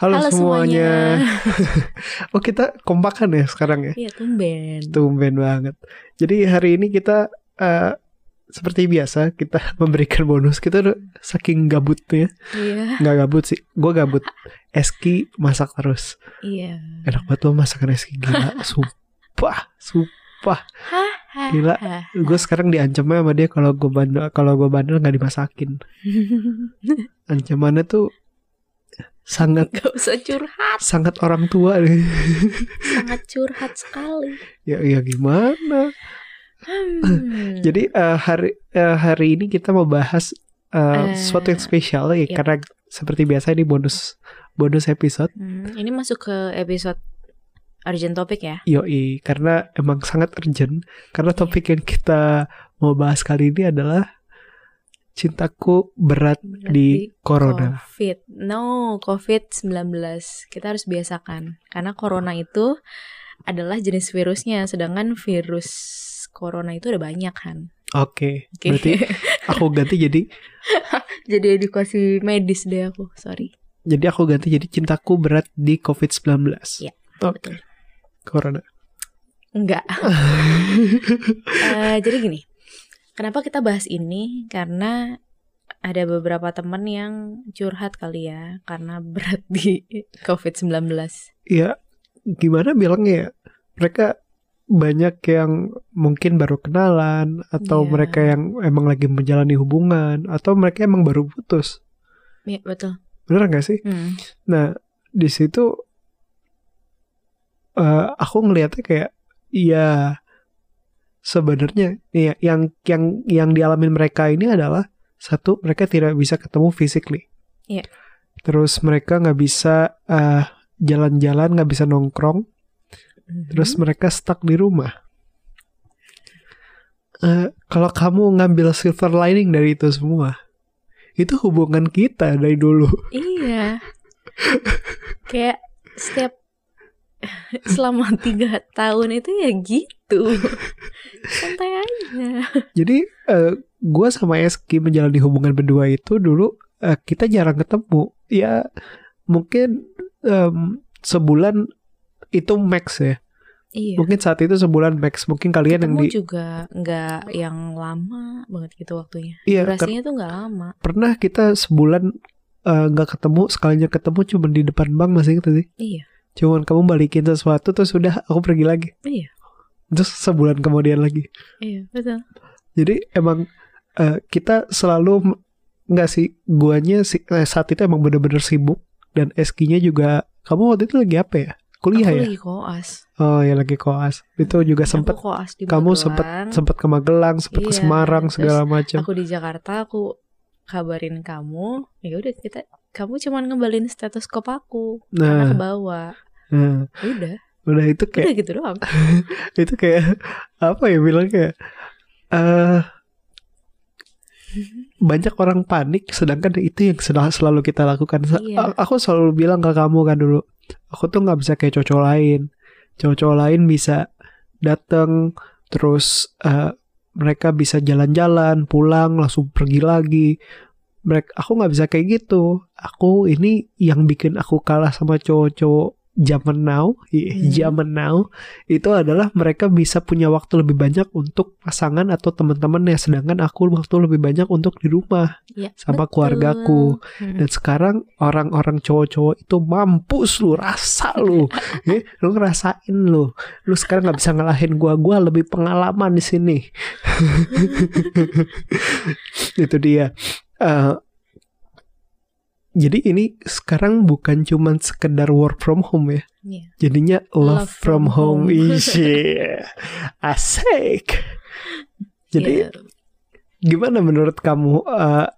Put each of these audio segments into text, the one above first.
Halo, Halo semuanya. semuanya. oh kita kompakan ya sekarang ya. Iya tumben. Tumben banget. Jadi hari ini kita eh, seperti biasa kita memberikan bonus. Kita udah saking gabutnya. Iya. Nggak gabut sih. Gue gabut. Eski masak terus. Iya. Enak banget loh masakan Eski gila. Sumpah, sumpah. Hah, Gila. Gue sekarang diancamnya sama dia kalau gue bandel kalau gue bandel nggak dimasakin. Ancamannya tuh sangat Gak usah curhat. sangat orang tua nih. Sangat curhat sekali. ya ya gimana? Hmm. Jadi eh, hari eh, hari ini kita mau bahas eh, Eh, sesuatu yang spesial ya yep. karena seperti biasa ini bonus bonus episode. Hmm, ini masuk ke episode urgent topik ya. Yoi, karena emang sangat urgent karena topik yang kita mau bahas kali ini adalah cintaku berat di corona. COVID. No, COVID-19. Kita harus biasakan. Karena corona itu adalah jenis virusnya. Sedangkan virus corona itu ada banyak kan. Oke, Oke. berarti aku ganti jadi Jadi edukasi medis deh aku. Sorry. jadi aku ganti jadi cintaku berat di COVID-19. Iya, Oke. betul. Corona. Enggak. Eh, jadi gini. Kenapa kita bahas ini? Karena ada beberapa teman yang curhat kali ya. Karena berat di COVID-19. ya gimana bilangnya ya mereka banyak yang mungkin baru kenalan atau Iya. mereka yang emang lagi menjalani hubungan atau mereka emang baru putus Iya, betul. bener gak sih Hmm. nah di situ eh, aku ngelihatnya kayak iya sebenarnya ya, yang yang yang dialami mereka ini adalah satu mereka tidak bisa ketemu physically Iya. terus mereka nggak bisa eh, jalan-jalan nggak bisa nongkrong Terus mereka stuck di rumah. Eh, kalau kamu ngambil silver lining dari itu semua, itu hubungan kita dari dulu. Iya. Kayak setiap selama tiga tahun itu ya gitu. Santai aja. Jadi eh, gue sama Eski menjalani hubungan berdua itu dulu eh, kita jarang ketemu. Ya mungkin em, sebulan itu max ya. Iya. Mungkin saat itu sebulan max. Mungkin kalian yang Ketemu di juga nggak yang lama banget gitu waktunya. iya Durasinya tuh nggak lama. pernah kita sebulan eh, nggak ketemu sekalinya ketemu cuma di depan bank masih gitu sih. Iya. Cuman kamu balikin sesuatu terus sudah aku pergi lagi. Iya. Terus sebulan kemudian lagi. Iya, betul. Jadi emang eh, kita selalu nggak sih guanya si, eh, saat itu emang bener-bener sibuk dan Eskinya juga kamu waktu itu lagi apa ya? Kuliah aku ya? lagi koas. Oh ya lagi koas. Itu juga koas di kamu Magelang. sempet sempet ke Magelang, sempet ke Iya, Semarang terus segala macam. Aku di Jakarta, aku kabarin kamu. Ya udah kita kamu cuman ngembalin stetoskop aku karena Nah, ke bawah. nah, Udah, udah itu kayak udah gitu doang. itu kayak apa ya bilang kayak eh banyak orang panik sedangkan itu yang sedang selalu kita lakukan Iya. aku selalu bilang ke kamu kan dulu aku tuh nggak bisa kayak cowok lain cowok-cowok lain bisa datang terus eh, mereka bisa jalan-jalan pulang langsung pergi lagi mereka aku nggak bisa kayak gitu aku ini yang bikin aku kalah sama cowok-cowok zaman now Hmm. zaman now itu adalah mereka bisa punya waktu lebih banyak untuk pasangan atau teman-teman ya. Sedangkan aku waktu lebih banyak untuk di rumah Ya, sama betul. keluargaku. Hmm. dan sekarang orang-orang cowok-cowok itu mampus lu rasa lu. Eh, lu ngerasain lu. Lu sekarang nggak bisa ngalahin gua. Gua lebih pengalaman di sini. Itu dia. Eh, jadi ini sekarang bukan cuman sekedar work from home ya. Iya. jadinya love, Love from, from home, home. Isi. asik. Jadi Ya, gimana menurut kamu eh,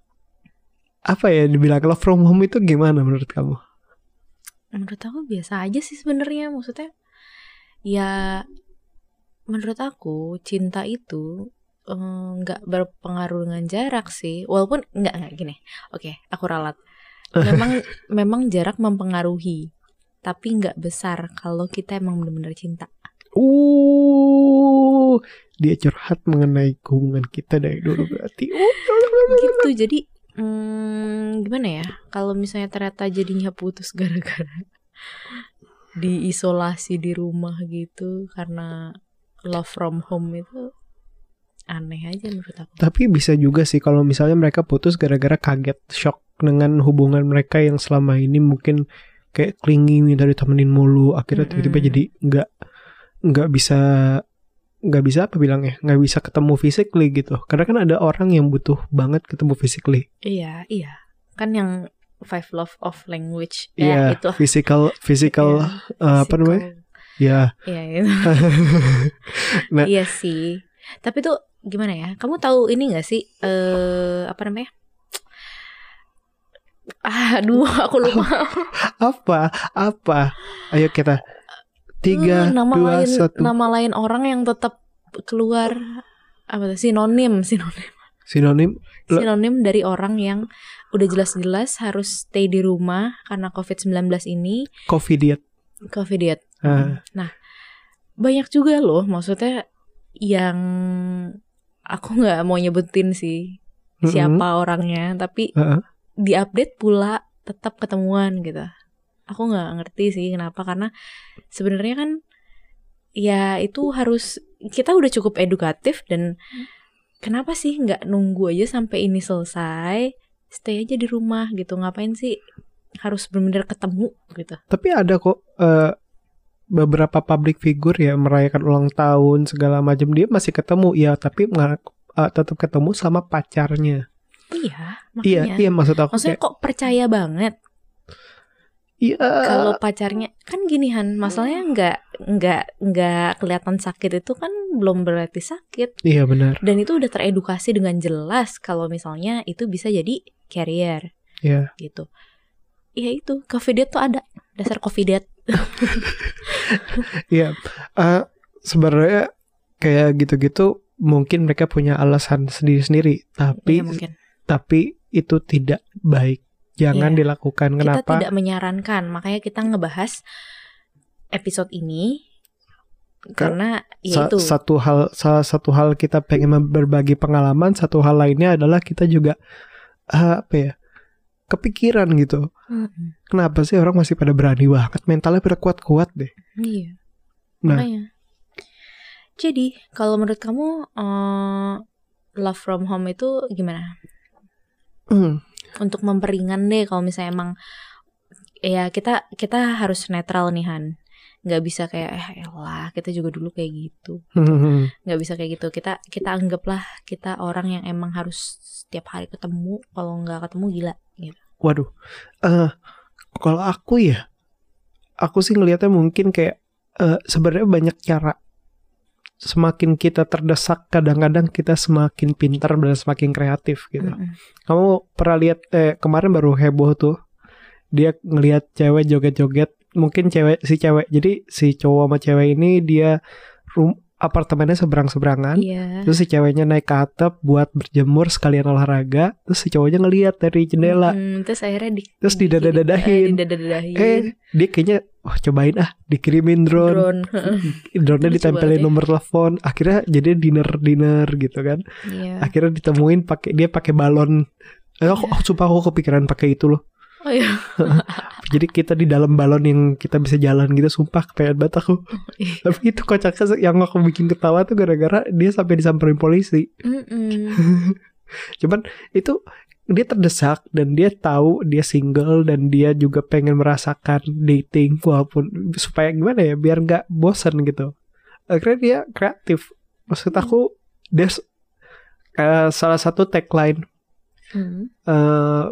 apa ya dibilang love from home itu gimana menurut kamu? Menurut aku biasa aja sih sebenarnya. Maksudnya ya menurut aku cinta itu eh, nggak berpengaruh dengan jarak sih. Walaupun nggak nggak gini. Oke aku ralat memang memang jarak mempengaruhi tapi nggak besar kalau kita emang benar-benar cinta Uh, dia curhat mengenai hubungan kita dari dulu berarti. Uh, gitu jadi Hmm, gimana ya? Kalau misalnya ternyata jadinya putus gara-gara diisolasi di rumah gitu karena love from home itu aneh aja menurut aku. Tapi bisa juga sih kalau misalnya mereka putus gara-gara kaget, shock dengan hubungan mereka yang selama ini mungkin kayak clingy minta ditemenin mulu, akhirnya tiba-tiba jadi nggak nggak bisa nggak bisa apa bilangnya nggak bisa ketemu physically gitu karena kan ada orang yang butuh banget ketemu physically Iya, iya. Kan yang five love of language Iya, ya itu. physical physical Iya, eh, apa namanya ya Iya, itu. Nah. iya sih. Tapi tuh gimana ya? Kamu tahu ini gak sih eh apa namanya? Aduh, aku lupa. apa? Apa? Ayo kita. Tiga Hmm, nama dua lain satu. nama lain orang yang tetap keluar. Apa tuh? Sinonim sinonim. Sinonim? Sinonim dari orang yang udah jelas-jelas harus stay di rumah karena COVID-19 ini. Covid COVID diet. Ah. Nah, banyak juga loh maksudnya yang aku nggak mau nyebutin sih siapa orangnya, tapi Heeh. Diupdate pula tetap ketemuan gitu. Aku nggak ngerti sih kenapa karena sebenarnya kan ya itu harus kita udah cukup edukatif dan kenapa sih nggak nunggu aja sampai ini selesai stay aja di rumah gitu ngapain sih harus benar-benar ketemu gitu Tapi ada kok eh, beberapa public figure ya merayakan ulang tahun segala macam dia masih ketemu ya tapi eh, tetap ketemu sama pacarnya. Iya Iya makanya. iya maksud aku maksudnya kayak kok percaya banget? Iya. Kalau pacarnya kan gini Han masalahnya nggak nggak nggak kelihatan sakit itu kan belum berarti sakit. Iya benar. Dan itu udah teredukasi dengan jelas kalau misalnya itu bisa jadi carrier. Iya. gitu. Ya itu. Covid tuh ada. Dasar covid. Iya. Eh, sebenarnya kayak gitu-gitu mungkin mereka punya alasan sendiri-sendiri. Tapi ya, mungkin tapi itu tidak baik. Jangan Iya. dilakukan. Kita kenapa? tidak menyarankan. Makanya kita ngebahas episode ini karena ya Sa- itu. satu hal salah satu hal kita pengen berbagi pengalaman satu hal lainnya adalah kita juga eh, apa ya kepikiran gitu. Mm-mm. kenapa sih orang masih pada berani banget? Mentalnya pada kuat-kuat deh. Iya. Nah. makanya. Jadi kalau menurut kamu eh, love from home itu gimana? Hmm, untuk memperingan deh kalau misalnya emang ya kita kita harus netral nih Han. Nggak bisa kayak eh elah kita juga dulu kayak gitu. Hmm, hmm. nggak bisa kayak gitu. Kita kita anggaplah kita orang yang emang harus setiap hari ketemu. Kalau nggak ketemu gila gitu. Waduh. Eh kalau aku ya aku sih ngelihatnya mungkin kayak eh, sebenarnya banyak cara semakin kita terdesak kadang-kadang kita semakin pintar dan semakin kreatif gitu Mm-mm. Kamu pernah lihat eh, kemarin baru heboh tuh. Dia ngelihat cewek joget-joget. Mungkin cewek si cewek. Jadi si cowok sama cewek ini dia rum, apartemennya seberang-seberangan. iya Terus si ceweknya naik ke atap buat berjemur sekalian olahraga. Terus si cowoknya ngelihat dari jendela. Mm, terus akhirnya di Terus didadadahin. eh, didadadahin Eh, dia kayaknya wah cobain ah dikirimin drone. drone Drone-nya ditempelin nomor telepon. Akhirnya jadi dinner-dinner gitu kan. iya Akhirnya ditemuin pakai dia pakai balon. Eh, aku, aku sumpah aku kepikiran pakai itu loh. oh iya Jadi kita di dalam balon yang kita bisa jalan gitu Sumpah kepengen banget aku Iya. Tapi itu kocaknya yang aku bikin ketawa tuh Gara-gara dia sampai disamperin polisi Mm-mm. Cuman itu dia terdesak Dan dia tahu dia single Dan dia juga pengen merasakan dating Walaupun supaya gimana ya Biar nggak bosan gitu Akhirnya dia kreatif Maksud aku Dia s- eh, salah satu tagline Mm. eh,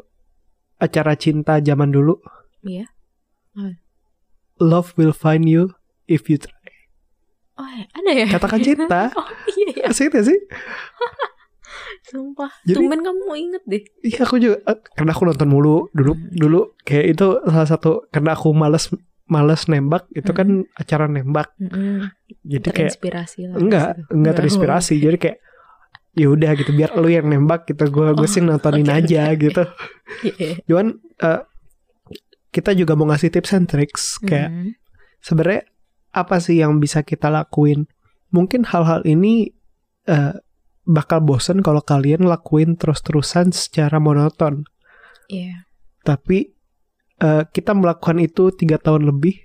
Acara cinta zaman dulu Iya. Apa? Love will find you if you try oh ada ya Katakan cinta oh iya ya Asik gak sih? sumpah Jadi- tumben kamu inget deh Iya aku juga eh, Karena aku nonton mulu Dulu Hmm. dulu Kayak itu salah satu Karena aku males Males nembak Itu kan acara nembak Mm-mm. Jadi kayak terinspirasi lah Enggak. Enggak terinspirasi Jadi kayak ya udah gitu biar lu yang nembak gitu gue gue Oh, sih nontonin oke, aja oke. gitu Iya. cuman eh, kita juga mau ngasih tips and tricks kayak Mm. sebenarnya apa sih yang bisa kita lakuin mungkin hal-hal ini eh, bakal bosen kalau kalian lakuin terus-terusan secara monoton. Iya. Tapi eh, kita melakukan itu tiga tahun lebih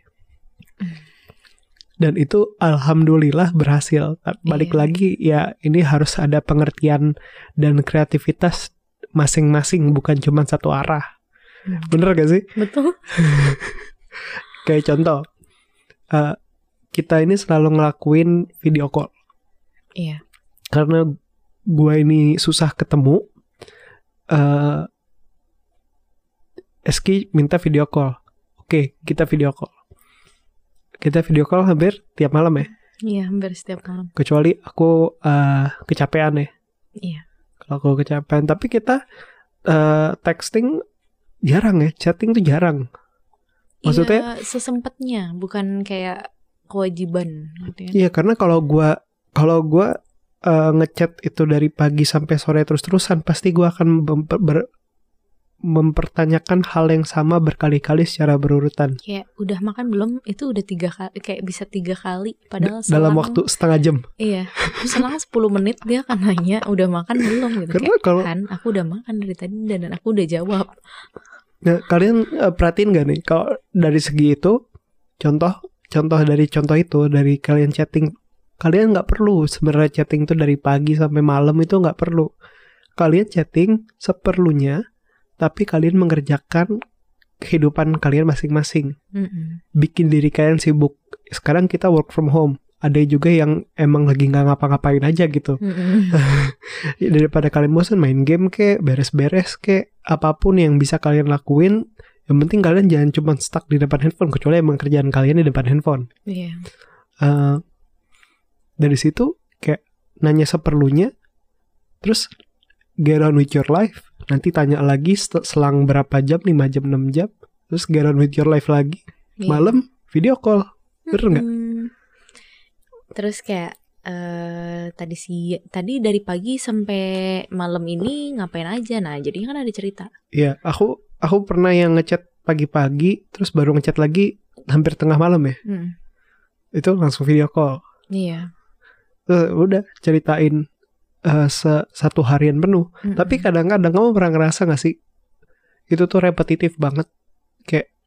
dan itu alhamdulillah berhasil. Balik Iya. lagi ya ini harus ada pengertian dan kreativitas masing-masing bukan cuma satu arah. Hmm. Bener gak sih? Betul. Kayak contoh, eh, kita ini selalu ngelakuin video call Iya. karena gua ini susah ketemu. eh Eski minta video call. Oke, kita video call. Kita video call hampir tiap malam ya. Iya, hampir setiap malam. Kecuali aku eh, kecapean ya. Iya. Kalau aku kecapean, tapi kita eh, texting jarang ya, chatting tuh jarang. Maksudnya- Iya, sesempatnya, bukan kayak kewajiban gitu ya. Iya, karena kalau gua kalau gua eh, ngechat itu dari pagi sampai sore terus-terusan, pasti gua akan memper- ber- mempertanyakan hal yang sama berkali-kali secara berurutan Kayak udah makan belum? Itu udah tiga kali, kayak bisa tiga kali. Padahal D- dalam selang- waktu setengah jam. Iya, selang 10 menit dia akan nanya udah makan belum gitu. Karena Kayak, kalau kan aku udah makan dari tadi dan, dan aku udah jawab. Nah, kalian eh, perhatiin gak nih kalau dari segi itu contoh contoh dari contoh itu dari kalian chatting kalian nggak perlu. Sebenarnya chatting itu dari pagi sampai malam itu nggak perlu. Kalian chatting seperlunya tapi kalian mengerjakan kehidupan kalian masing-masing. Mm-mm. bikin diri kalian sibuk. Sekarang kita work from home. Ada juga yang emang lagi nggak ngapa-ngapain aja gitu. Mm-mm. Ya, daripada kalian bosan main game kek beres-beres kek apa pun yang bisa kalian lakuin yang penting kalian jangan cuma stuck di depan handphone kecuali emang kerjaan kalian di depan handphone. Iya. Eh, dari situ kayak nanya seperlunya terus get on with your life nanti tanya lagi selang berapa jam 5 jam 6 jam terus get on with your life lagi Iya. malam video call bener nggak. Terus kayak eh tadi sih tadi dari pagi sampai malam ini ngapain aja nah jadi kan ada cerita Iya, aku aku pernah yang ngechat pagi-pagi terus baru ngechat lagi hampir tengah malam ya. Mm. Itu langsung video call. iya Terus udah ceritain eh, se- satu harian penuh. Mm-mm. Tapi kadang-kadang kamu pernah ngerasa gak sih itu tuh repetitif banget.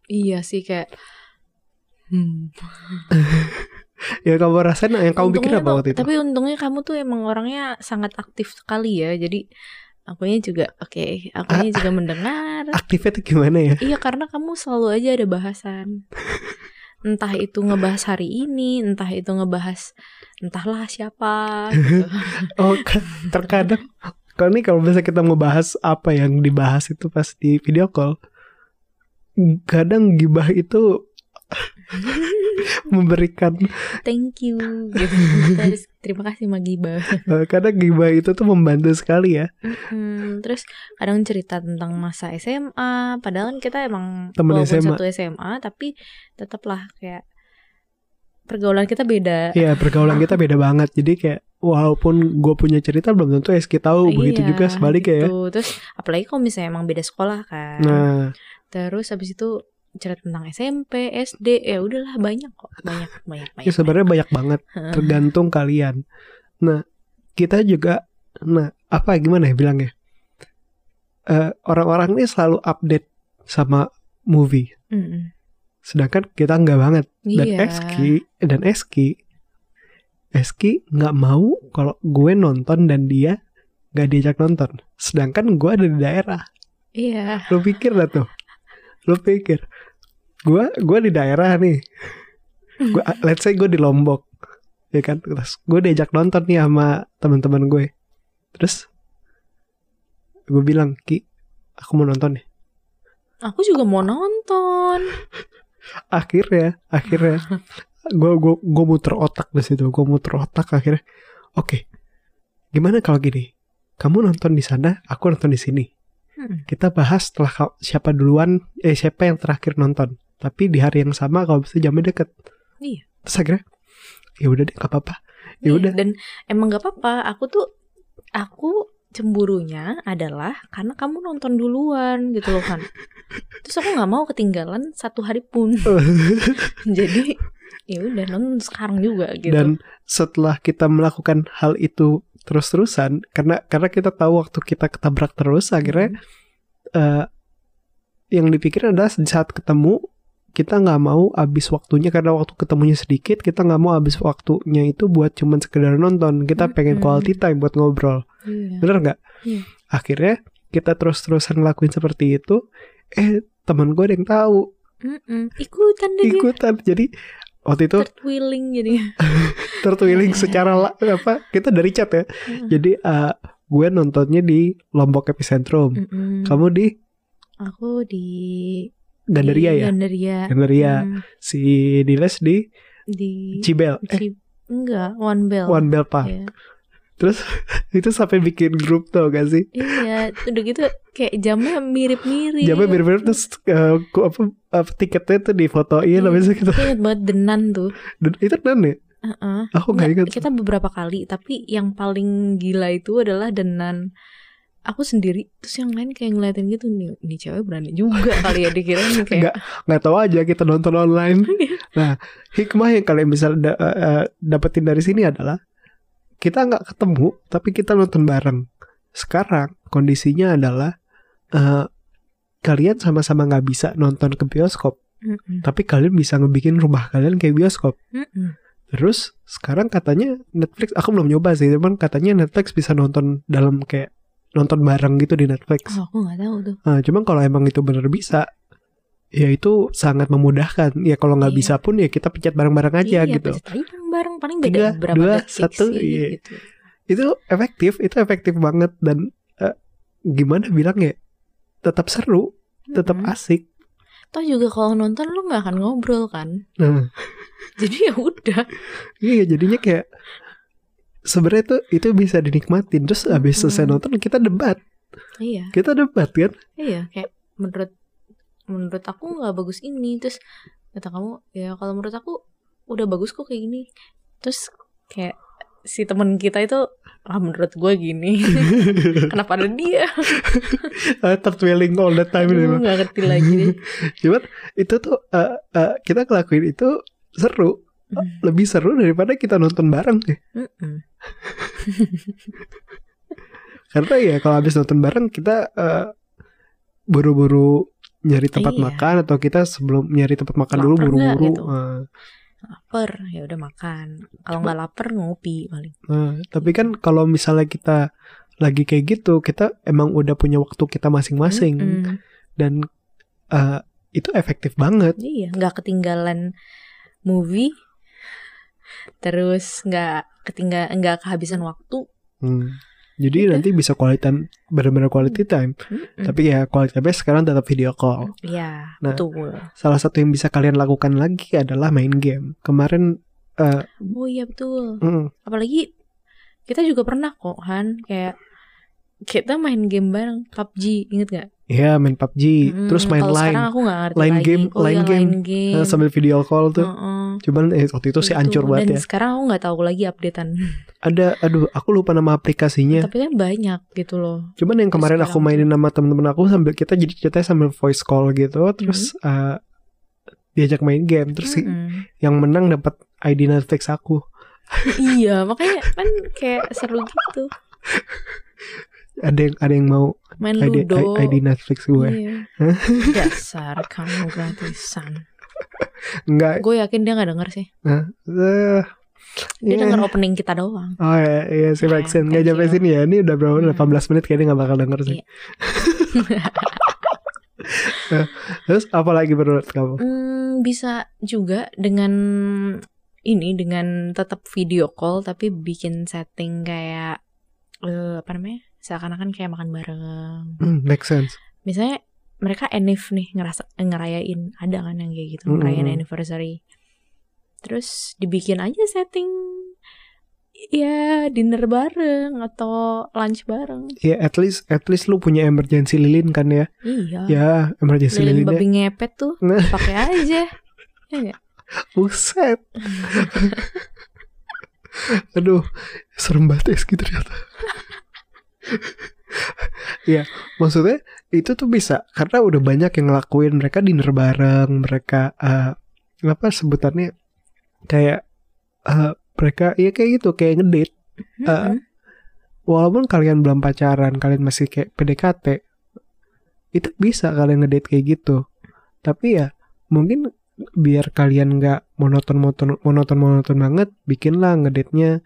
iya sih kayak hmm. Ya kamu rasain yang kamu pikir apa waktu itu? Tapi untungnya kamu tuh emang orangnya sangat aktif sekali ya. Jadi akunya juga oke, akunya juga mendengar. Aktifnya tuh gimana ya? Iya karena kamu selalu aja ada bahasan. Entah itu ngebahas hari ini, entah itu ngebahas entahlah siapa. Gitu. Oh, kan, terkadang kalau nih kalau misalnya kita mau bahas apa yang dibahas itu pas di video call, kadang gibah itu memberikan Thank you. Gitu. Terus terima kasih Magiba. eh, kadang gibah itu tuh membantu sekali ya Mm, terus kadang cerita tentang masa SMA, padahal kan kita emang Temen walaupun SMA. satu SMA, tapi tetaplah kayak pergaulan kita beda. Iya pergaulan kita beda banget Jadi kayak Walaupun gue punya cerita Belum tentu Eski tahu Begitu Iya, juga sebaliknya ya gitu. Terus apalagi kalau misalnya emang beda sekolah kan. Nah Terus habis itu cerita tentang SMP, SD, ya udahlah banyak kok, banyak banyak banyak. ya sebenarnya banyak banget banyak. Tergantung kalian Nah kita juga Nah apa gimana ya bilangnya Eh, Orang-orang ini selalu update Sama movie Mm-mm. Sedangkan kita nggak banget Dan Iya. Eski Dan Eski Eski nggak mau Kalau gue nonton dan dia nggak diajak nonton Sedangkan gue ada di daerah Iya. lu pikir dah tuh lu pikir gua gua di daerah nih. Gua let's say gue di lombok ya kan? Terus gue diajak nonton nih sama teman-teman gue terus gue bilang ki aku mau nonton nih. Aku juga mau nonton. akhirnya akhirnya gue gue gue muter otak di situ gue muter otak akhirnya oke gimana kalau gini? Kamu nonton di sana aku nonton di sini Hmm. kita bahas setelah siapa duluan eh siapa yang terakhir nonton tapi di hari yang sama kalau bisa jamnya deket Iya. terus akhirnya ya udah deh gak apa-apa ya Iya, udah Dan emang gak apa-apa. Aku tuh aku cemburunya adalah karena kamu nonton duluan gitu loh kan. Terus aku nggak mau ketinggalan satu hari pun. Jadi ya udah nonton sekarang juga gitu. dan setelah kita melakukan hal itu terus-terusan. Karena karena kita tahu waktu kita ketabrak terus akhirnya eh, yang dipikir adalah saat ketemu kita nggak mau habis waktunya. Karena waktu ketemunya sedikit kita nggak mau habis waktunya itu buat cuman sekedar nonton. Kita pengen Mm-mm. quality time buat ngobrol. Iya. bener nggak? Iya. akhirnya kita terus-terusan ngelakuin seperti itu eh teman gue ada yang tahu. Mm-mm. Ikutan deh ikutan. Jadi waktu itu Third wheeling jadi. tertwiling secara la- apa kita dari chat ya jadi eh, gue nontonnya di Lombok Epicentrum Mm-mm. kamu di Aku di Gandaria di ya Gandaria. Gandaria Hmm, si Diles di di Cibel eh Ci- enggak One Bell. One Bell Park Iya. Terus itu sampai bikin grup tuh gak sih Iya, udah gitu kayak jamnya mirip-mirip. jamnya mirip-mirip terus ku- apa, apa tiketnya tuh difotoin Iya. habis itu kita Aku inget banget Denan tuh. dan itu kan ya Heeh. aku nggak Nggak, ingat kita beberapa kali, tapi yang paling gila itu adalah Denan. Aku sendiri, terus yang lain kayak ngeliatin gitu nih, ini cewek berani juga kali ya dikira nih kayak Nggak, nggak tahu aja kita nonton online nah hikmah yang kalian bisa da- eh, eh, dapetin dari sini adalah kita nggak ketemu tapi kita nonton bareng sekarang kondisinya adalah eh, kalian sama-sama nggak bisa nonton ke bioskop Mm-mm. tapi kalian bisa ngebikin rumah kalian kayak bioskop Mm-mm. terus sekarang katanya Netflix aku belum nyoba sih cuman katanya Netflix bisa nonton dalam kayak nonton bareng gitu di Netflix Oh, aku nggak tahu tuh. Nah, cuman kalau emang itu bener bisa, ya itu sangat memudahkan. Ya kalau nggak Iya. bisa pun ya kita pencet bareng-bareng aja iya, gitu. bareng-bareng paling Tiga, beda berapa dua, detik satu, sih iya. gitu. Itu efektif, itu efektif banget dan eh, gimana bilang ya, tetap seru, tetap Mm-mm. asik. Toh juga kalau nonton lu nggak akan ngobrol kan. Nah, Jadi ya udah. iya jadinya kayak sebenarnya itu itu bisa dinikmatin. Terus habis selesai Mm-mm. nonton kita debat, Iya, kita debat kan? iya kayak menurut menurut aku nggak bagus ini terus kata kamu ya kalau menurut aku udah bagus kok kayak gini. Terus kayak si teman kita itu ah menurut gue gini kenapa ada dia Eh, Tertwilling all the time ini, Aduh, nggak ngerti lagi Cuman itu tuh eh, eh, kita ngelakuin itu seru. Mm. lebih seru daripada kita nonton bareng sih. Karena ya kalau habis nonton bareng kita eh, buru-buru nyari tempat Iya. makan atau kita sebelum nyari tempat makan dulu Laper nggak buru-buru. gitu? Eh, lapar ya udah makan kalau nggak lapar ngopi paling eh, tapi kan kalau misalnya kita lagi kayak gitu, kita emang udah punya waktu kita masing-masing Mm-mm. dan eh, itu efektif banget. iya nggak ketinggalan movie terus nggak ketinggal nggak kehabisan waktu Hmm. Jadi Udah. nanti bisa quality time, benar-benar quality time. Mm-mm. Tapi ya quality time sekarang tetap video call. Iya, Nah. betul. Salah satu yang bisa kalian lakukan lagi adalah main game. Kemarin eh, Oh iya betul. mm, Apalagi kita juga pernah kok Han kayak kita main game bareng PUBG, inget gak? Ya main PUBG, Mm, terus main line, aku gak ngerti Line lagi. game, oh, line iya, game. line game. eh, sambil video call tuh. Heeh. Cuman eh, waktu itu sih hancur banget Dan ya. sekarang aku nggak tahu lagi updatean. Ada, aduh, aku lupa nama aplikasinya. Tapi kan banyak gitu loh. Cuman yang Terus kemarin aku mainin sama temen-temen aku sambil kita jadi ceritanya sambil voice call gitu, terus Mm-hmm. eh, diajak main game, terus Mm-mm. yang menang dapat ID Netflix aku. iya, makanya kan kayak seru gitu. Ada yang ada yang mau Main ID, Ludo. ID Netflix gue? Iya. Dasar kamu gratisan. Enggak. Gue yakin dia nggak denger sih. Nah, eh, Dia Iya. denger opening kita doang. Oh iya, iya si thank Nggak you. sini ya Ini udah berapa Hmm. 18 menit kayaknya gak bakal denger sih Iya. Eh, Terus apa lagi menurut kamu? Hmm, bisa juga dengan ini dengan tetap video call tapi bikin setting kayak eh, apa namanya? Seakan-akan kayak makan bareng. Hmm, make sense Misalnya mereka enif nih ngerasa ngerayain ada kan yang kayak gitu Mm-mm. ngerayain anniversary. Terus dibikin aja setting ya dinner bareng atau lunch bareng. Ya at least At least lu punya emergency lilin kan ya Iya. Ya emergency Lilin lilinnya babi ngepet tuh Nah. pakai aja. Ya nggak? Buset Aduh Serem banget ya gitu ternyata Ya Maksudnya Itu tuh bisa Karena udah banyak yang ngelakuin Mereka dinner bareng Mereka eh, Apa sebutannya Kayak eh, Mereka Ya kayak gitu Kayak ngedate Mm-mm. walaupun kalian belum pacaran kalian masih kayak PDKT itu bisa kalian ngedate kayak gitu tapi ya mungkin biar kalian nggak monoton monoton monoton monoton banget bikinlah ngedate-nya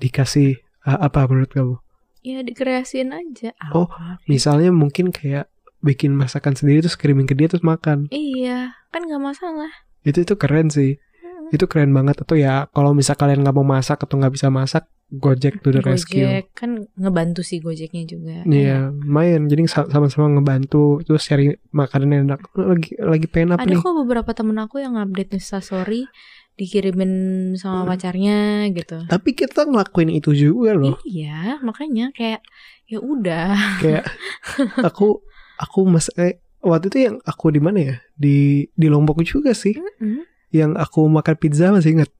dikasih uh, apa menurut kamu ya dikreasiin aja Oh, Apa? misalnya mungkin kayak bikin masakan sendiri terus kirimin ke dia terus makan iya kan nggak masalah itu itu keren sih Hmm. itu keren banget atau ya kalau misal kalian nggak mau masak atau nggak bisa masak Gojek to the rescue Gojek kan ngebantu sih Gojeknya juga Iya, lumayan. Jadi sa- sama-sama ngebantu terus cari makanan yang enak. Lagi lagi pengen apa ada nih? kok beberapa temen aku yang update instastory dikirimin sama Hmm. pacarnya gitu Tapi kita ngelakuin itu juga loh. iya makanya kayak ya udah Kayak aku aku mas eh, waktu itu yang aku di mana ya? Di di Lombok juga sih. Mm-mm. Yang aku makan pizza masih inget.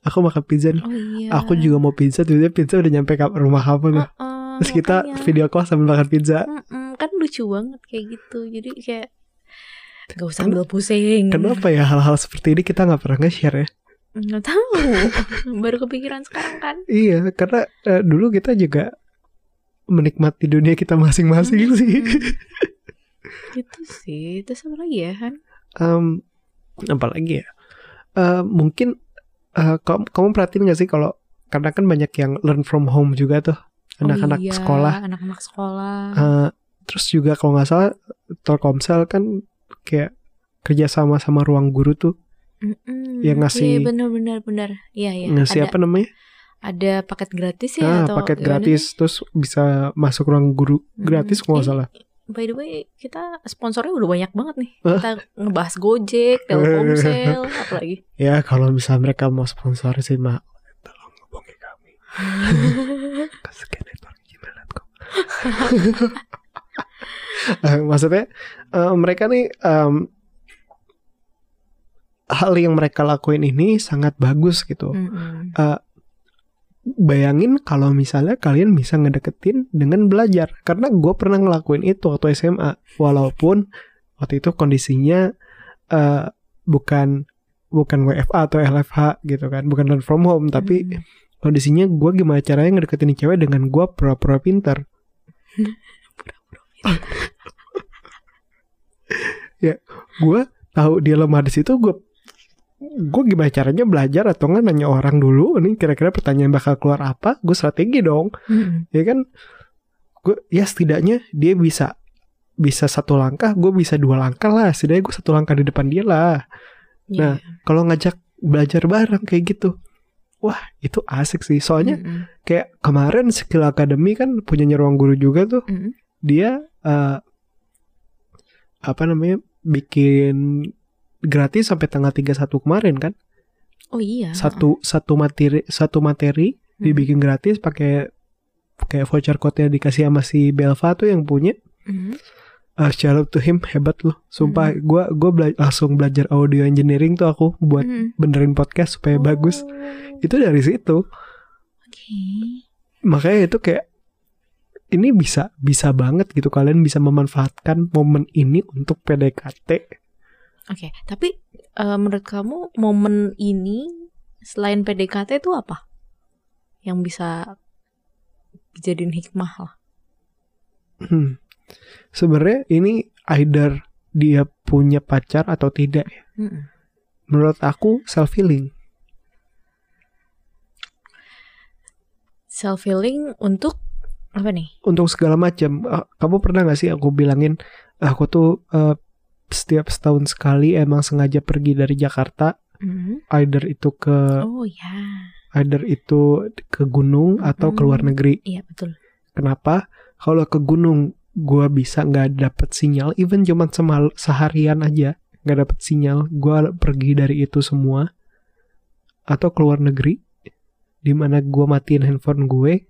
Aku makan pizza. oh iya Aku juga mau pizza, tiba-tiba pizza udah nyampe ke rumah kamu tuh. Heeh, Terus kita makanya. video call sambil makan pizza. Mm-mm, kan lucu banget kayak gitu jadi kayak gak usah Ken- ambil pusing Kenapa ya hal-hal seperti ini kita nggak pernah nge-share ya? Nggak tahu. Baru kepikiran sekarang kan? Iya, karena eh, dulu kita juga menikmati dunia kita masing-masing sih. gitu sih. Terus apa lagi ya kan Em, apa lagi ya? Eh, mungkin eh, kamu, kamu perhatiin gak sih kalau karena kan banyak yang learn from home juga tuh anak-anak Oh iya, sekolah. anak-anak sekolah. Eh, terus juga kalau nggak salah Telkomsel kan kayak kerja sama sama ruang guru tuh Mm-mm. yang ngasih- iya bener bener bener iya iya ngasih ada apa namanya? ada paket gratis ya Ah, atau paket gratis terus bisa masuk ruang guru gratis kalau nggak Eh, salah. by the way kita sponsornya udah banyak banget nih Hah? kita ngebahas Gojek Telkomsel apalagi Ya kalau misalnya mereka mau sponsor sih mak tolong hubungi kami. ke. Eh, Maksudnya eh, mereka nih em, hal yang mereka lakuin ini sangat bagus gitu. Mm-mm. Bayangin kalau misalnya kalian bisa ngedeketin dengan belajar. Karena gue pernah ngelakuin itu waktu SMA. Walaupun waktu itu kondisinya eh, bukan bukan WFA atau LFH gitu kan, bukan learn from home, tapi Mm. kondisinya gue gimana caranya ngedeketin cewek dengan gue pura-pura pintar. ya, gue tahu dia lemah di situ gue gue gimana caranya belajar atau nggak nanya orang dulu nih kira-kira pertanyaan bakal keluar apa gue strategi dong Mm-mm. ya kan gue ya setidaknya dia bisa bisa satu langkah gue bisa dua langkah lah setidaknya gue satu langkah di depan dia lah Nah, Iya. kalau ngajak belajar bareng kayak gitu wah itu asik sih soalnya Mm-mm. kayak kemarin skill academy kan punya ruang guru juga tuh Mm-mm. dia eh, apa namanya bikin gratis sampai tanggal 31 kemarin kan oh iya satu satu materi satu materi Mm. dibikin gratis pakai kayak voucher code-nya dikasih sama si Belva tuh yang punya Mm. uh, shout out to him hebat loh sumpah gua gua bela- langsung belajar audio engineering tuh aku buat Mm. benerin podcast supaya Oh. bagus itu dari situ Oke. makanya itu kayak ini bisa bisa banget gitu kalian bisa memanfaatkan momen ini untuk PDKT Oke, tapi eh, menurut kamu momen ini selain PDKT itu apa? Yang bisa dijadiin hikmah lah. Hmm. Sebenarnya ini either dia punya pacar atau tidak ya. Mm-mm. Menurut aku self healing. Self healing untuk apa nih? Untuk segala macam. Eh, Kamu pernah gak sih aku bilangin aku tuh eh, setiap setahun sekali emang sengaja pergi dari Jakarta, Mm. either itu ke Oh ya, either itu ke gunung atau ke luar Mm. negeri. iya betul. Kenapa? Kalau ke gunung gua bisa nggak dapet sinyal, even cuman semal seharian aja nggak dapet sinyal, gua pergi dari itu semua. Atau ke luar negeri, di mana gua matiin handphone gue,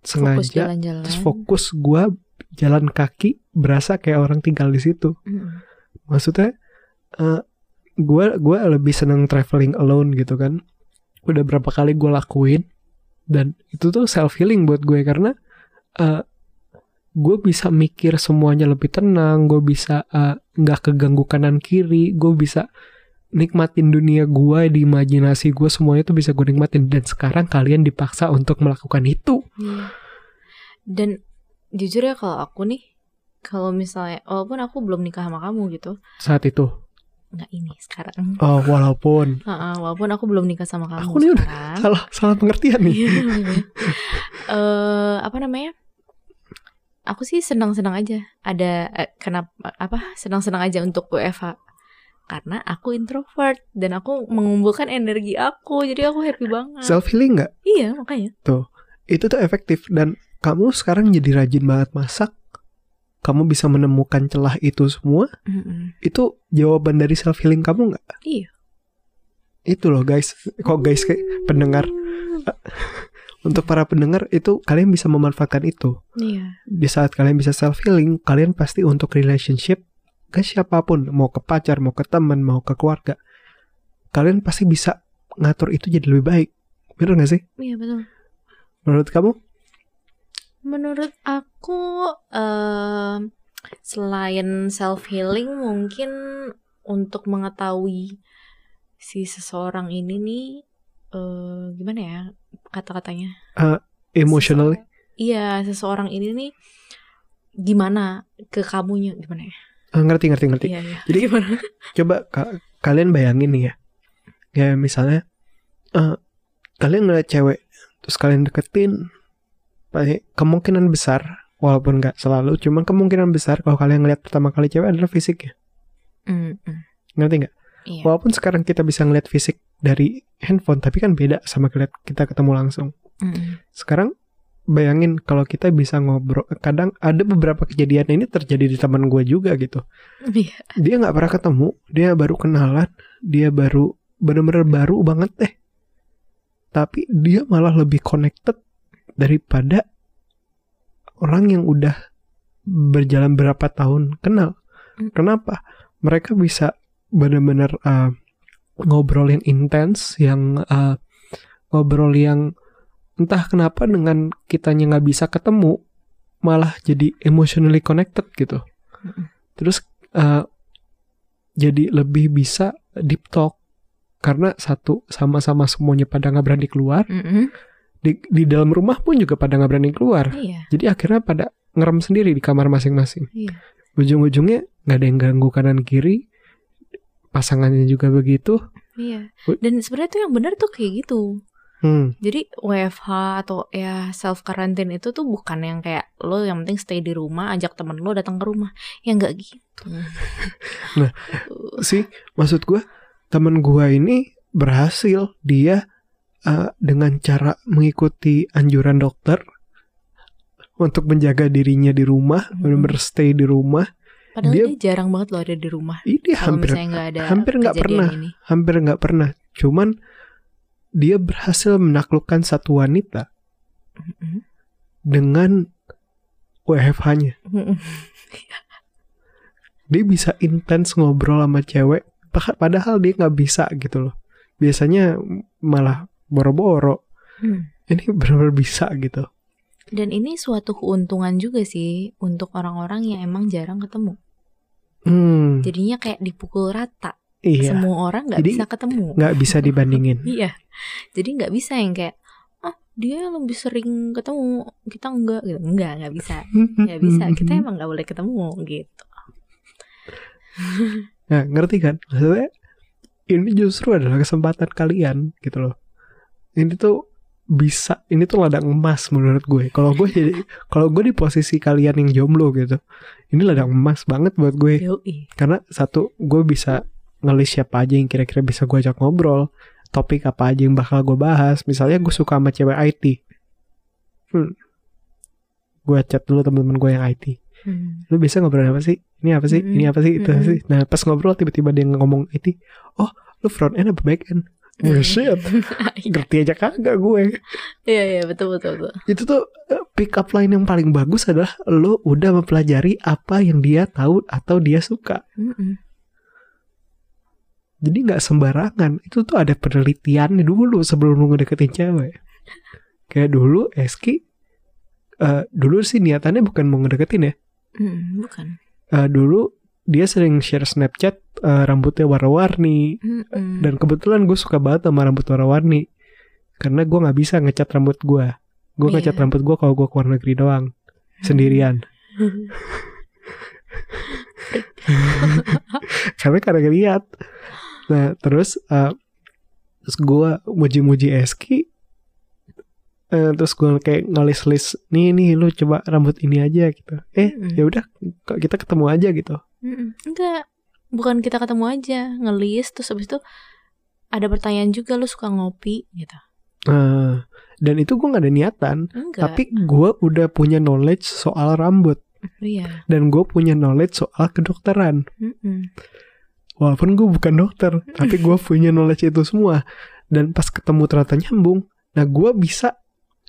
Fokus sengaja, jalan-jalan. terus fokus gua jalan kaki, berasa kayak orang tinggal di situ. Mm. Maksudnya, eh gua gua lebih seneng traveling alone gitu kan. Udah berapa kali gue lakuin, dan itu tuh self healing buat gue karena eh gue bisa mikir semuanya lebih tenang, gue bisa eh, nggak keganggu kanan kiri, gue bisa nikmatin dunia gue di imajinasi gue semuanya tuh bisa gue nikmatin dan sekarang kalian dipaksa untuk melakukan itu Iya. dan jujur ya kalau aku nih kalau misalnya walaupun aku belum nikah sama kamu gitu. Saat itu? Nggak ini sekarang. Oh walaupun. Ha-ha, walaupun aku belum nikah sama kamu Aku nih udah salah salah pengertian nih. Eh, apa namanya? Aku sih senang-senang aja. Ada eh, kenapa apa senang-senang aja untuk WFH karena aku introvert dan aku mengumpulkan energi aku. Jadi aku happy banget. Self healing nggak? Iya makanya. Itu tuh efektif. Dan kamu sekarang jadi rajin banget masak. Kamu bisa menemukan celah itu semua. Mm-mm. itu jawaban dari self healing kamu nggak? Iya. Itu loh guys. Kok guys kayak pendengar untuk para pendengar itu kalian bisa memanfaatkan itu. Iya. Di saat kalian bisa self healing kalian pasti untuk relationship ke siapa pun. Mau ke pacar mau ke teman mau ke keluarga. Kalian pasti bisa ngatur itu jadi lebih baik. Bener gak sih? Iya betul. Menurut kamu Menurut aku em, selain self healing mungkin untuk mengetahui si seseorang ini nih eh, gimana ya kata-katanya? emotionally Seseorang- Iya, seseorang ini nih gimana ke kamunya gimana ya? Ah, ngerti ngerti ngerti Iya, iya. Jadi- gimana? coba ka- kalian bayangin nih ya ya misalnya eh, kalian ngeliat cewek terus kalian deketin kemungkinan besar walaupun nggak selalu cuman kemungkinan besar kalau kalian ngeliat pertama kali cewek adalah fisiknya Mm, mm. ngerti nggak Iya. walaupun sekarang kita bisa ngeliat fisik dari handphone tapi kan beda sama ngeliat kita ketemu langsung Mm, sekarang bayangin kalau kita bisa ngobrol kadang ada beberapa kejadian ini terjadi di teman gue juga gitu Iya. dia nggak pernah ketemu dia baru kenalan dia baru bener-bener baru banget deh tapi dia malah lebih connected daripada orang yang udah berjalan berapa tahun kenal Mm. kenapa mereka bisa bener-bener uh, ngobrol yang intens yang uh, ngobrol yang entah kenapa dengan kitanya nggak bisa ketemu malah jadi emotionally connected gitu Mm-mm. terus uh, jadi lebih bisa deep talk karena satu sama-sama semuanya pada nggak berani keluar Mm-mm. Di, di dalam rumah pun juga pada nggak berani keluar Iya. jadi akhirnya pada ngerem sendiri di kamar masing-masing Iya. ujung-ujungnya nggak ada yang ganggu kanan kiri pasangannya juga begitu Iya. Dan sebenarnya tuh yang benar tuh kayak gitu. hmm, Jadi WFH atau ya self quarantine itu tuh bukan yang kayak lo yang penting stay di rumah, ajak temen lo datang ke rumah. Ya nggak gitu. Nah, sih maksud gue temen gua ini berhasil dia uh, dengan cara mengikuti anjuran dokter untuk menjaga dirinya di rumah Mhm. benar-benar stay di rumah Padahal dia- dia, jarang banget lo ada di rumah. ini Kalau hampir nggak ada hampir nggak pernah. ini. hampir nggak pernah cuman dia berhasil menaklukkan satu wanita Mhm. dengan WFH-nya dia bisa intens ngobrol sama cewek padahal dia nggak bisa gitu loh biasanya malah boro-boro Hmm. ini benar-benar bisa gitu Dan ini suatu keuntungan juga sih untuk orang-orang yang emang jarang ketemu. hmm Jadinya kayak dipukul rata. iya Semua orang nggak bisa ketemu. nggak bisa dibandingin Iya. Jadi nggak bisa yang kayak ah dia lebih sering ketemu kita enggak gitu. Enggak, nggak bisa. Nggak bisa. Kita emang nggak boleh ketemu gitu. Nah, ngerti kan? Maksudnya ini justru adalah kesempatan kalian gitu loh. Ini tuh bisa, ini tuh ladang emas menurut gue. Kalau gue jadi, kalau gue di posisi kalian yang jomblo gitu, ini ladang emas banget buat gue. Yoi. Karena satu, gue bisa ngelis siapa aja yang kira-kira bisa gue ajak ngobrol, topik apa aja yang bakal gue bahas. Misalnya gue suka sama cewek IT, hmm. gue chat dulu temen-temen gue yang IT. Hmm. lu bisa ngobrol apa sih ini apa sih ini Mm-mm. apa sih itu Mm-mm. sih nah pas ngobrol tiba-tiba dia ngomong IT oh lu front end apa back end oh shit. Ngerti aja kagak gue. Iya iya betul betul betul. itu tuh eh, pick up line yang paling bagus adalah lu udah mempelajari apa yang dia tahu atau dia suka. Mm-mm. jadi nggak sembarangan. Itu tuh ada penelitiannya dulu sebelum lu ngedeketin cewek. Kayak dulu Eski eh, dulu sih niatannya bukan mau ngedeketin ya. Mm, bukan. Eh, dulu dia sering share Snapchat eh, rambutnya warna-warni. Mm-mm. dan kebetulan gue suka banget sama rambut warna-warni. Karena gue nggak bisa ngecat rambut gue gue ngecat Iya. rambut gue kalau gue ke luar negeri doang. Sendirian. Karena kadang lihat. Nah terus uh, terus gue muji-muji Eski. Eh, terus gue kayak ngelis-lis nih nih lu coba rambut ini aja gitu. Eh Mm-mm. ya udah kita ketemu aja gitu Mm-mm. Enggak, bukan kita ketemu aja, ngelis terus habis itu ada pertanyaan juga lu suka ngopi gitu. Nah, dan itu gue gak ada niatan Enggak. tapi gue udah punya knowledge soal rambut iya. dan gue punya knowledge soal kedokteran Mm-mm. walaupun gue bukan dokter tapi gue punya knowledge itu semua dan pas ketemu ternyata nyambung nah gue bisa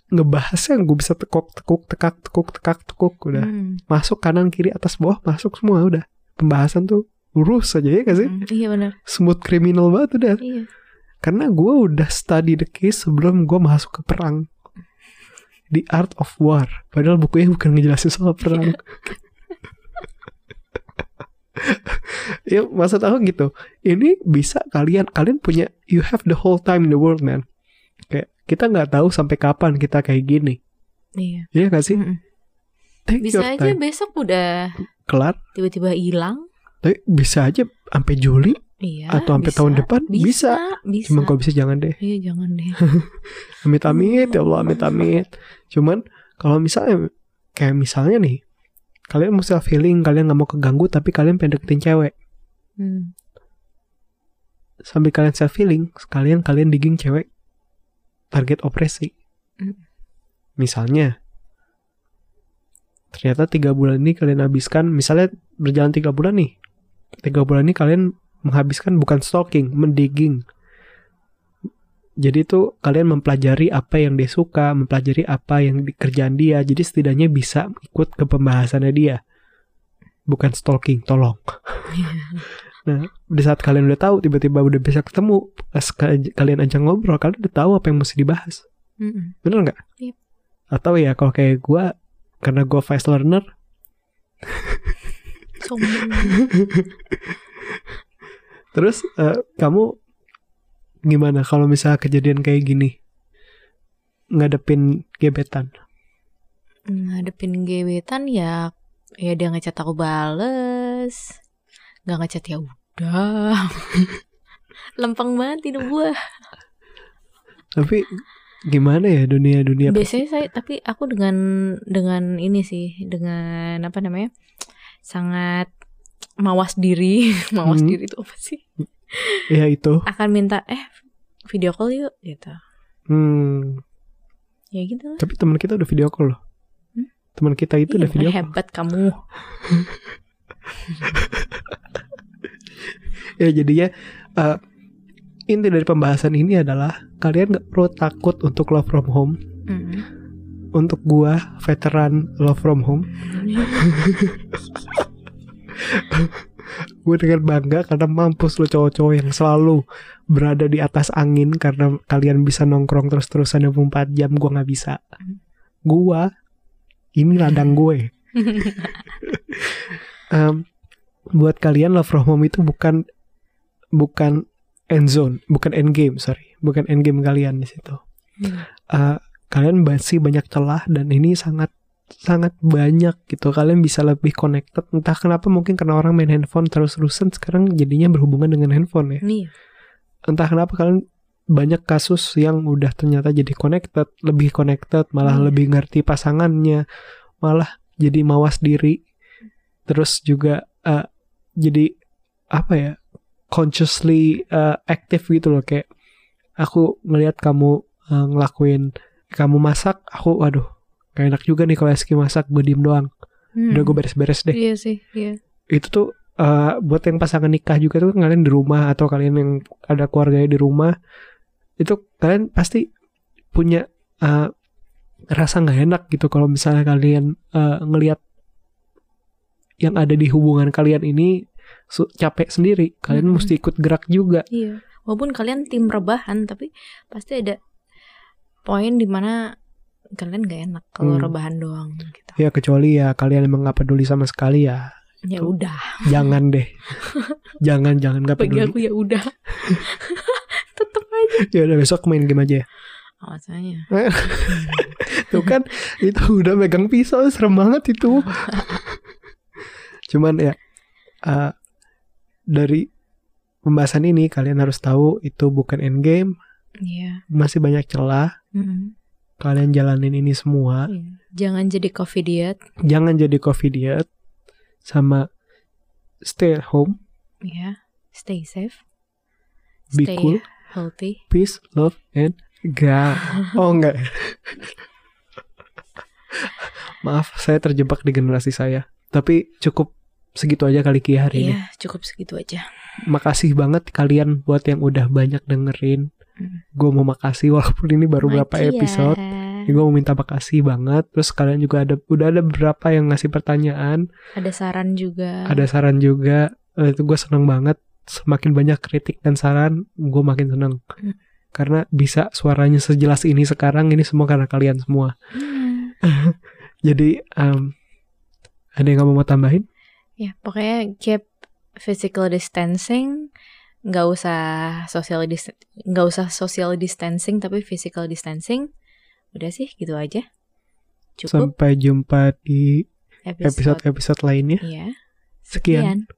ngebahasnya gue bisa tekuk tekuk tekak tekuk tekak tekuk udah Mm. masuk kanan kiri atas bawah masuk semua udah pembahasan tuh lurus aja ya gak sih? Mm, Iya benar. smooth criminal banget udah. Iya. karena gue udah study the case sebelum gue masuk ke perang. The Art of War. Padahal bukunya bukan ngejelasin soal perang. Ya maksud aku gitu. Ini bisa kalian kalian punya you have the whole time in the world man. Kayak kita nggak tahu sampai kapan kita kayak gini. Iya. Iya gak sih? Mm-mm. Take Bisa aja time besok udah kelar tiba-tiba hilang. tapi bisa aja sampai Juli Iya. Atau sampai bisa. tahun depan? Bisa. Bisa. cuman kalau bisa jangan deh Iya jangan deh. amit amit ya Allah amit amit cuman kalau misalnya kayak misalnya nih kalian mau self healing kalian nggak mau keganggu tapi kalian pengen deketin cewek Hmm. sambil kalian self healing sekalian kalian digging cewek target opresi Hmm. misalnya ternyata tiga bulan ini kalian habiskan misalnya berjalan tiga bulan nih tiga bulan ini kalian menghabiskan bukan stalking mendigging jadi itu kalian mempelajari apa yang dia suka mempelajari apa yang kerjaan dia jadi setidaknya bisa ikut ke pembahasannya dia bukan stalking tolong Nah, di saat kalian udah tahu, tiba-tiba udah bisa ketemu, pas ka- kalian ajak ngobrol, kalian udah tahu apa yang mesti dibahas. Mm-mm. Bener nggak? Yep. Atau ya kalau kayak gue, karena gue fast learner, Sombong. terus eh, kamu gimana kalau misalnya kejadian kayak gini? Ngadepin gebetan. ngadepin gebetan ya ya dia ngechat aku bales nggak ngechat ya udah lempeng banget hidup gue Tapi gimana ya dunia-dunia biasanya saya tapi aku dengan dengan ini sih dengan apa namanya sangat mawas diri mawas Hmm. diri itu apa sih ya itu. akan minta eh video call yuk gitu Hmm, ya gitu lah tapi teman kita udah video call loh. Hmm? Teman kita itu Ih, udah video call. hebat kamu Ya jadinya eh, inti dari pembahasan ini adalah kalian nggak perlu takut untuk love from home. Mm-mm. Untuk gua veteran love from home, gue dengan bangga karena mampus lo cowok-cowok yang selalu berada di atas angin karena kalian bisa nongkrong terus-terusan 24 jam gua nggak bisa. Gua ini ladang gue. Em, buat kalian love from home itu bukan bukan end zone, bukan end game, sorry, bukan end game kalian di situ. Hmm. Eh, kalian masih banyak celah dan ini sangat sangat banyak gitu. Kalian bisa lebih connected. Entah kenapa mungkin karena orang main handphone terus-terusan sekarang jadinya berhubungan dengan handphone ya. nih Entah kenapa kalian banyak kasus yang udah ternyata jadi connected, lebih connected, malah Iya. lebih ngerti pasangannya, malah jadi mawas diri. Terus juga eh, jadi apa ya? Consciously eh, active gitu loh kayak aku ngelihat kamu eh, ngelakuin kamu masak, aku waduh gak enak juga nih kalau Eski masak gue diem doang. Hmm. Udah gue beres-beres deh. iya sih iya Itu tuh eh, buat yang pasangan nikah juga tuh kalian di rumah atau kalian yang ada keluarganya di rumah itu kalian pasti punya eh, rasa nggak enak gitu kalau misalnya kalian eh, ngelihat yang ada di hubungan kalian ini capek sendiri kalian Mm-mm. mesti ikut gerak juga Iya, walaupun kalian tim rebahan tapi pasti ada poin di mana kalian gak enak kalau Hmm. rebahan doang gitu. ya kecuali ya kalian emang nggak peduli sama sekali ya Ya Tuh. udah, jangan deh jangan jangan bagi peduli aku ya udah. Tetep aja. ya udah besok main game aja ya Maksudnya. Tuh kan itu udah megang pisau serem banget itu. Cuman ya uh, dari pembahasan ini kalian harus tahu itu bukan endgame, Iya. masih banyak celah. Mm-mm. Kalian jalanin ini semua. Iya. Jangan jadi coffee diet. Jangan jadi coffee diet sama stay at home, Ya. Stay safe. be Stay cool, healthy. peace, love, and God. Oh enggak. Maaf, saya terjebak di generasi saya. Tapi cukup segitu aja kali Ki hari ini. Iya, cukup segitu aja. Makasih banget kalian buat yang udah banyak dengerin. Mm. Gue mau makasih walaupun ini baru berapa ya. episode. Ya, gue mau minta makasih banget. Terus kalian juga ada udah ada beberapa yang ngasih pertanyaan, Ada saran juga. ada saran juga. Eh, itu gue seneng banget. Semakin banyak kritik dan saran, gue makin seneng. Hmm. Karena bisa suaranya sejelas ini sekarang ini semua karena kalian semua. Hmm. Jadi em, ada yang kamu mau tambahin? Ya, pokoknya keep physical distancing. Nggak usah social dis nggak usah social distancing tapi physical distancing. Udah sih gitu aja. Cukup Sampai jumpa di episode. episode-episode lainnya. Iya. Sekian. Sekian.